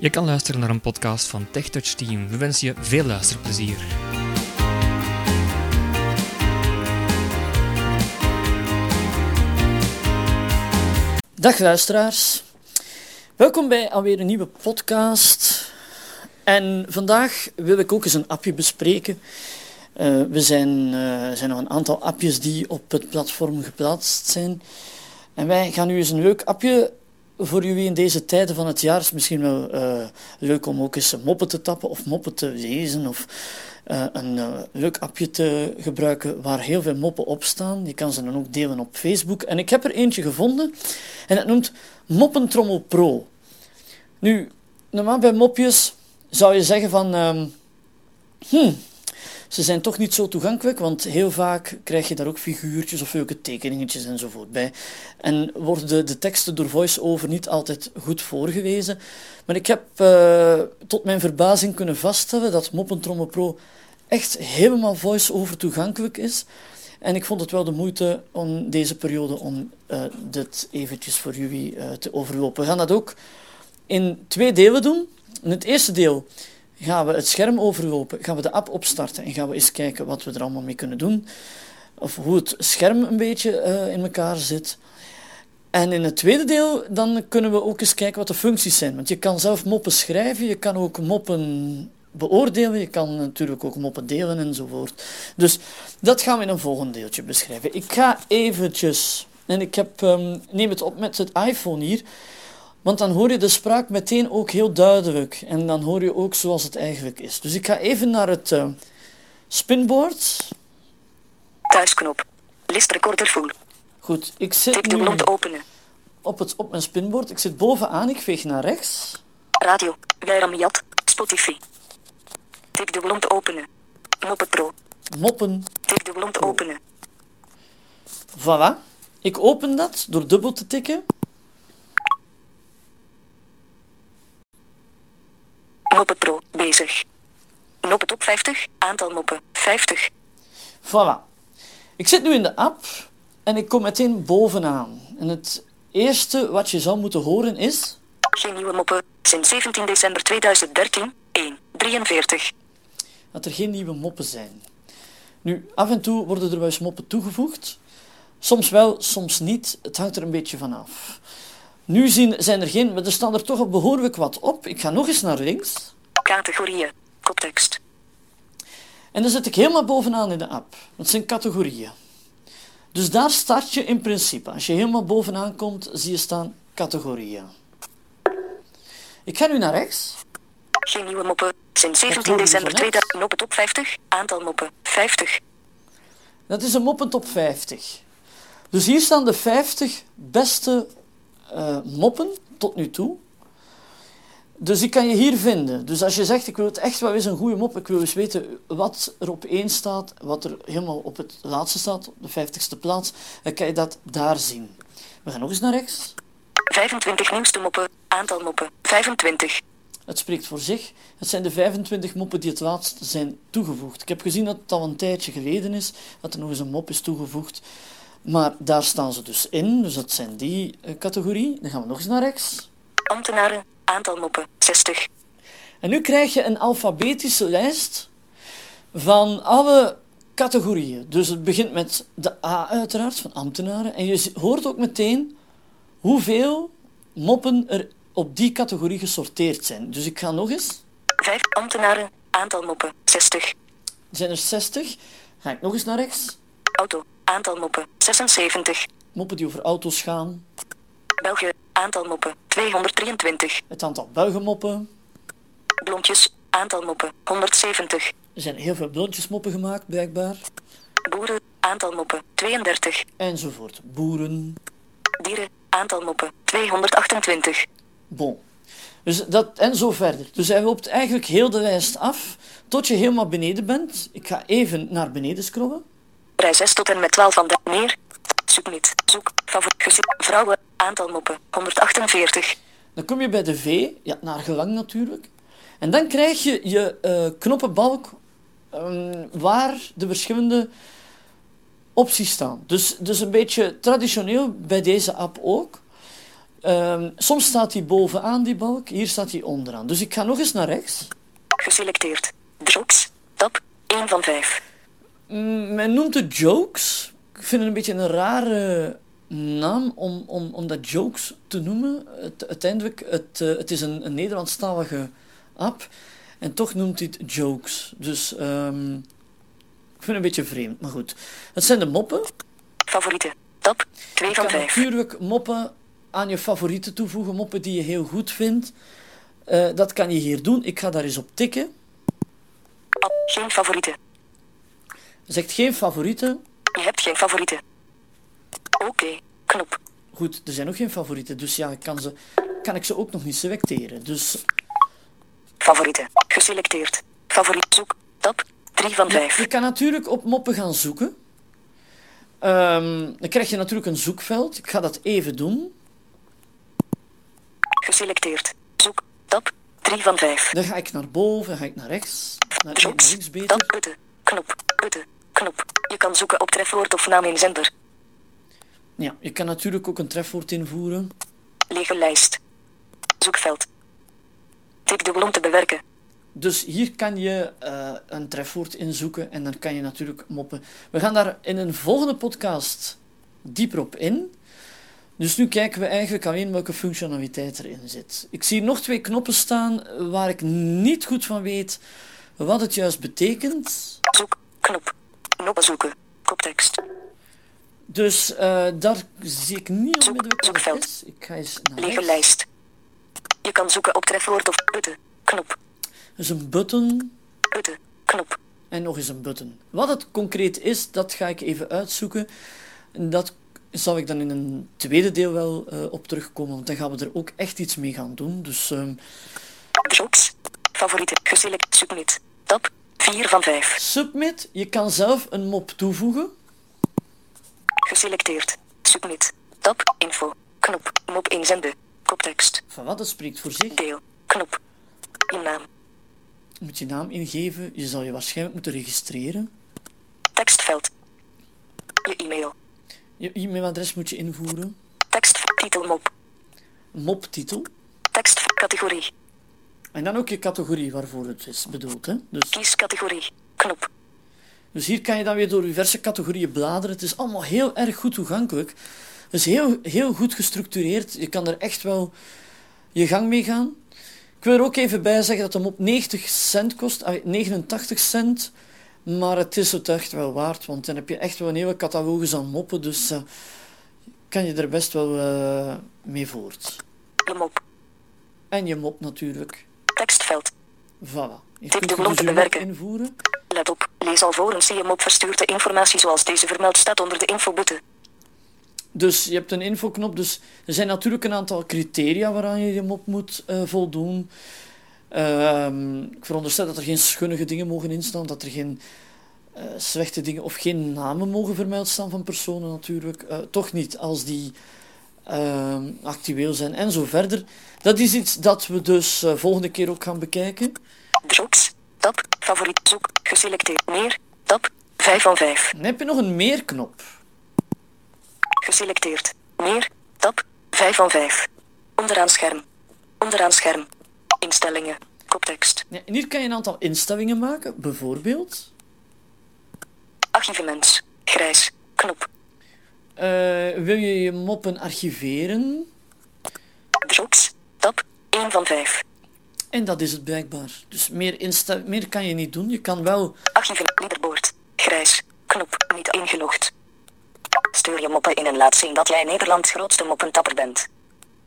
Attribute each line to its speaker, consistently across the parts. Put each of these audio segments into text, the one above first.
Speaker 1: Je kan luisteren naar een podcast van TechTouch Team. We wensen je veel luisterplezier.
Speaker 2: Dag luisteraars. Welkom bij alweer een nieuwe podcast. En vandaag wil ik ook eens een appje bespreken. Uh, we zijn, uh, zijn nog een aantal appjes die op het platform geplaatst zijn. En wij gaan nu eens een leuk appje voor jullie in deze tijden van het jaar. is misschien wel uh, leuk om ook eens moppen te tappen of moppen te lezen. Of een leuk appje te gebruiken waar heel veel moppen op staan. Je kan ze dan ook delen op Facebook. En ik heb er eentje gevonden en dat noemt Moppentrommel Pro. Nu, normaal bij mopjes zou je zeggen van... Um, hmm, ze zijn toch niet zo toegankelijk, want heel vaak krijg je daar ook figuurtjes of leuke tekeningetjes enzovoort bij. En worden de teksten door voice-over niet altijd goed voorgewezen. Maar ik heb uh, tot mijn verbazing kunnen vaststellen dat Moppentrommel Pro echt helemaal voice-over toegankelijk is. En ik vond het wel de moeite om deze periode om uh, dit eventjes voor jullie uh, te overlopen. We gaan dat ook in twee delen doen. In het eerste deel gaan we het scherm overlopen, gaan we de app opstarten en gaan we eens kijken wat we er allemaal mee kunnen doen. Of hoe het scherm een beetje uh, in elkaar zit. En in het tweede deel dan kunnen we ook eens kijken wat de functies zijn. Want je kan zelf moppen schrijven, je kan ook moppen beoordelen, je kan natuurlijk ook moppen delen enzovoort. Dus dat gaan we in een volgend deeltje beschrijven. Ik ga eventjes, en ik heb, um, neem het op met het iPhone hier. Want dan hoor je de spraak meteen ook heel duidelijk. En dan hoor je ook zoals het eigenlijk is. Dus ik ga even naar het uh, spinboard.
Speaker 3: Thuisknop. List recorder full.
Speaker 2: Goed, ik zit
Speaker 3: te openen.
Speaker 2: Op, het, op mijn spinboard. Ik zit bovenaan, ik veeg naar rechts.
Speaker 3: Radio. Gairamjat. Spotify. Tik om te openen. Moppen Pro.
Speaker 2: Moppen.
Speaker 3: Tik om te openen.
Speaker 2: Voilà. Ik open dat door dubbel te tikken.
Speaker 3: Moppen Pro, bezig. Moppen top 50, aantal moppen, 50.
Speaker 2: Voilà. Ik zit nu in de app en ik kom meteen bovenaan. En het eerste wat je zou moeten horen is...
Speaker 3: Geen nieuwe moppen, sinds 17 december 2013, 1, 43.
Speaker 2: Dat er geen nieuwe moppen zijn. Nu, af en toe worden er wel eens moppen toegevoegd. Soms wel, soms niet. Het hangt er een beetje van af. Nu zien, zijn er geen, maar er staan er toch al behoorlijk wat op. Ik ga nog eens naar links.
Speaker 3: Categorieën. Koptekst.
Speaker 2: En dan zit ik helemaal bovenaan in de app. Dat zijn categorieën. Dus daar start je in principe. Als je helemaal bovenaan komt, zie je staan categorieën. Ik ga nu naar rechts.
Speaker 3: Geen nieuwe moppen. Sinds 17 december 2000. Moppen top 50. Aantal moppen. 50.
Speaker 2: Dat is een moppen top 50. Dus hier staan de 50 beste uh, moppen tot nu toe. Dus die kan je hier vinden. Dus als je zegt, ik wil het echt wel eens een goede mop, ik wil eens weten wat er op één staat, wat er helemaal op het laatste staat, op de vijftigste plaats, dan kan je dat daar zien. We gaan nog eens naar rechts.
Speaker 3: 25 nieuwste moppen, aantal moppen, 25.
Speaker 2: Het spreekt voor zich. Het zijn de 25 moppen die het laatst zijn toegevoegd. Ik heb gezien dat het al een tijdje geleden is dat er nog eens een mop is toegevoegd. Maar daar staan ze dus in, dus dat zijn die uh, categorie. Dan gaan we nog eens naar rechts.
Speaker 3: Ambtenaren, aantal moppen, 60.
Speaker 2: En nu krijg je een alfabetische lijst van alle categorieën. Dus het begint met de A uiteraard, van ambtenaren. En je hoort ook meteen hoeveel moppen er op die categorie gesorteerd zijn. Dus ik ga nog eens.
Speaker 3: Vijf ambtenaren, aantal moppen, 60. Er
Speaker 2: zijn er 60. Ga ik nog eens naar rechts.
Speaker 3: Auto, aantal moppen, 76.
Speaker 2: Moppen die over auto's gaan.
Speaker 3: België, aantal moppen, 223.
Speaker 2: Het aantal Belgenmoppen.
Speaker 3: Blondjes, aantal moppen, 170.
Speaker 2: Er zijn heel veel blondjesmoppen gemaakt, blijkbaar.
Speaker 3: Boeren, aantal moppen, 32.
Speaker 2: Enzovoort. Boeren.
Speaker 3: Dieren, aantal moppen, 228.
Speaker 2: Bon. Dus dat, en zo verder. Dus hij loopt eigenlijk heel de lijst af, tot je helemaal beneden bent. Ik ga even naar beneden scrollen.
Speaker 3: Rij 6 tot en met 12 van de meer. Zoek niet. Zoek. Favoriet. Vrouwen. Aantal moppen. 148.
Speaker 2: Dan kom je bij de V. Ja, naar gelang natuurlijk. En dan krijg je je uh, knoppenbalk um, waar de verschillende opties staan. Dus, dus een beetje traditioneel bij deze app ook. Ehm, soms staat hij bovenaan die balk, hier staat hij onderaan. Dus ik ga nog eens naar rechts.
Speaker 3: Geselecteerd. Jokes. Tab. 1 van 5.
Speaker 2: Mm, men noemt het jokes. Ik vind het een beetje een rare naam om, om, om dat jokes te noemen. Het, uiteindelijk, het, uh, het is een, een Nederlandstalige app. En toch noemt hij het jokes. Dus um, ik vind het een beetje vreemd, maar goed. Het zijn de moppen.
Speaker 3: Favorieten. Tab. 2 van 5.
Speaker 2: natuurlijk moppen aan je favorieten toevoegen. Moppen die je heel goed vindt. Uh, dat kan je hier doen. Ik ga daar eens op tikken.
Speaker 3: Geen favorieten.
Speaker 2: Zegt geen favorieten.
Speaker 3: Je hebt geen favorieten. Oké, okay. knop.
Speaker 2: Goed, er zijn nog geen favorieten, dus ja, kan, ze, kan ik ze ook nog niet selecteren. Dus...
Speaker 3: Favorieten, geselecteerd. Favoriet, zoek, tab, 3 van 5.
Speaker 2: Je, je kan natuurlijk op moppen gaan zoeken. Um, dan krijg je natuurlijk een zoekveld. Ik ga dat even doen.
Speaker 3: Geselecteerd, zoek, tab, 3 van 5.
Speaker 2: Dan ga ik naar boven, ga ik naar rechts. Naar
Speaker 3: Jobs,
Speaker 2: links beter.
Speaker 3: tab, knop, putten, knop. Je kan zoeken op trefwoord of naam in zender.
Speaker 2: Ja, je kan natuurlijk ook een trefwoord invoeren.
Speaker 3: Lege lijst. Zoekveld. Tik dubbel om te bewerken.
Speaker 2: Dus hier kan je uh, een trefwoord inzoeken en dan kan je natuurlijk moppen. We gaan daar in een volgende podcast dieper op in. Dus nu kijken we eigenlijk alleen welke functionaliteit erin zit. Ik zie nog twee knoppen staan waar ik niet goed van weet wat het juist betekent.
Speaker 3: Zoek, knop. Knoppen zoeken. Koptekst.
Speaker 2: Dus uh, daar zie ik niet onmiddellijk het is. Ik ga eens naar
Speaker 3: Lege lijst. Je kan zoeken op trefwoord of button. Knop.
Speaker 2: Dus een button.
Speaker 3: Button. Knop.
Speaker 2: En nog eens een button. Wat het concreet is, dat ga ik even uitzoeken. En dat zal ik dan in een tweede deel wel uh, op terugkomen, want dan gaan we er ook echt iets mee gaan doen. Dus... Um...
Speaker 3: Jobs. Favorieten. Geselect. Submit. Tab. 4 van 5.
Speaker 2: Submit. Je kan zelf een mop toevoegen.
Speaker 3: Geselecteerd. Submit. Tab. Info. Knop. Mop inzenden. Koptekst.
Speaker 2: Van wat? Dat spreekt voor zich.
Speaker 3: Deel. Knop. Je naam.
Speaker 2: Je moet je naam ingeven. Je zal je waarschijnlijk moeten registreren.
Speaker 3: Tekstveld. Je e-mail.
Speaker 2: Je e-mailadres moet je invoeren.
Speaker 3: Tekst. Titel mop.
Speaker 2: Moptitel.
Speaker 3: Tekst. Categorie.
Speaker 2: En dan ook je categorie waarvoor het is bedoeld. Hè? Dus...
Speaker 3: Kies categorie. Knop.
Speaker 2: Dus hier kan je dan weer door diverse categorieën bladeren. Het is allemaal heel erg goed toegankelijk. Het is heel, heel goed gestructureerd. Je kan er echt wel je gang mee gaan. Ik wil er ook even bij zeggen dat hem op 90 cent kost, 89 cent. Maar het is het echt wel waard, want dan heb je echt wel een hele catalogus aan moppen. Dus uh, kan je er best wel uh, mee voort.
Speaker 3: Je mop.
Speaker 2: En je mop natuurlijk.
Speaker 3: Tekstveld.
Speaker 2: Voilà.
Speaker 3: De
Speaker 2: er
Speaker 3: blok
Speaker 2: dus
Speaker 3: bewerken.
Speaker 2: invoeren.
Speaker 3: Let op. Lees alvorens je mop verstuurt de informatie zoals deze vermeld staat onder de infobutton.
Speaker 2: Dus je hebt een infoknop. Dus er zijn natuurlijk een aantal criteria waaraan je je mop moet uh, voldoen. Uh, ik veronderstel dat er geen schunnige dingen mogen instaan, dat er geen uh, slechte dingen of geen namen mogen vermeld staan van personen natuurlijk. Uh, toch niet als die ehm, actueel zijn en zo verder. Dat is iets dat we dus uh, volgende keer ook gaan bekijken.
Speaker 3: Jokes. Tab. Favoriet. Zoek. Geselecteerd. Meer. Tab. 5 van 5.
Speaker 2: Dan heb je nog een meerknop.
Speaker 3: Geselecteerd. Meer. Tab. 5 van 5. Onderaan scherm. Onderaan scherm. Instellingen. Koptekst.
Speaker 2: Ja, en hier kan je een aantal instellingen maken. Bijvoorbeeld...
Speaker 3: Archivements. Grijs. Knop.
Speaker 2: Uh, wil je je moppen archiveren?
Speaker 3: Jokes. Tab. 1 van 5.
Speaker 2: En dat is het blijkbaar. Dus meer, insta meer kan je niet doen. Je kan wel...
Speaker 3: Archieven. Leaderboard. Grijs. Knop. Niet ingelogd. Stuur je moppen in en laat zien dat jij Nederlands grootste moppentapper bent.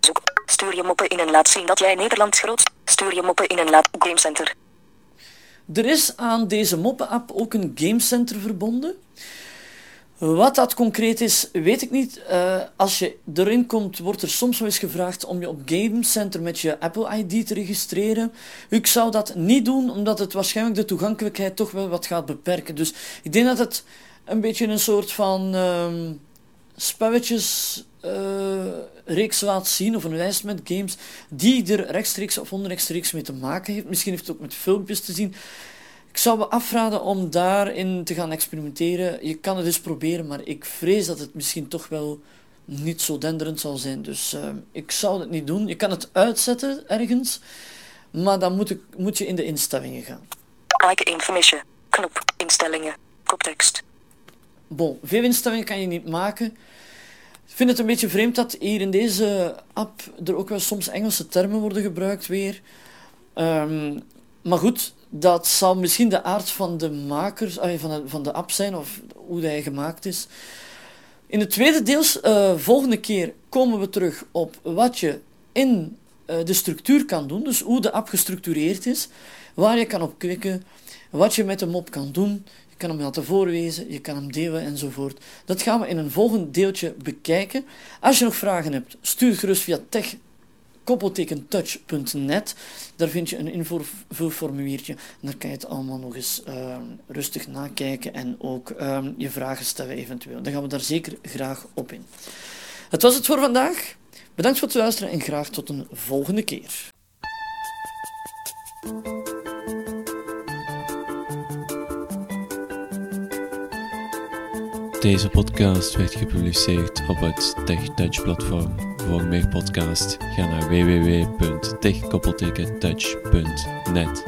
Speaker 3: Zoek. Stuur je moppen in en laat zien dat jij Nederlands grootste... Stuur je moppen in en laat... Gamecenter.
Speaker 2: Er is aan deze moppen-app ook een gamecenter verbonden. Wat dat concreet is, weet ik niet. Uh, als je erin komt, wordt er soms wel eens gevraagd om je op Gamecenter met je Apple ID te registreren. Ik zou dat niet doen, omdat het waarschijnlijk de toegankelijkheid toch wel wat gaat beperken. Dus ik denk dat het een beetje een soort van uh, spelletjes uh, reeks laat zien, of een lijst met games, die er rechtstreeks of onrechtstreeks mee te maken heeft. Misschien heeft het ook met filmpjes te zien. Ik zou me afraden om daarin te gaan experimenteren. Je kan het dus proberen, maar ik vrees dat het misschien toch wel niet zo denderend zal zijn. Dus uh, ik zou het niet doen. Je kan het uitzetten ergens, maar dan moet, ik, moet je in de instellingen gaan.
Speaker 3: Like information. Knop. Instellingen. Koptekst.
Speaker 2: Bon, veel instellingen kan je niet maken. Ik vind het een beetje vreemd dat hier in deze app er ook wel soms Engelse termen worden gebruikt weer. Um, maar goed, dat zal misschien de aard van de makers, van de, van de app zijn of hoe hij gemaakt is. In het tweede deel, uh, volgende keer, komen we terug op wat je in uh, de structuur kan doen. Dus hoe de app gestructureerd is, waar je kan op klikken, wat je met de mop kan doen. Je kan hem laten voorlezen, je kan hem delen enzovoort. Dat gaan we in een volgend deeltje bekijken. Als je nog vragen hebt, stuur gerust via tech koppeltekentouch.net. Daar vind je een invulformuliertje. En daar kan je het allemaal nog eens uh, rustig nakijken en ook uh, je vragen stellen eventueel. Dan gaan we daar zeker graag op in. Het was het voor vandaag. Bedankt voor het luisteren en graag tot een volgende keer.
Speaker 4: Deze podcast werd gepubliceerd op het TechTouch platform. Voor meer podcast ga naar www.techkoppeltekentouch.net.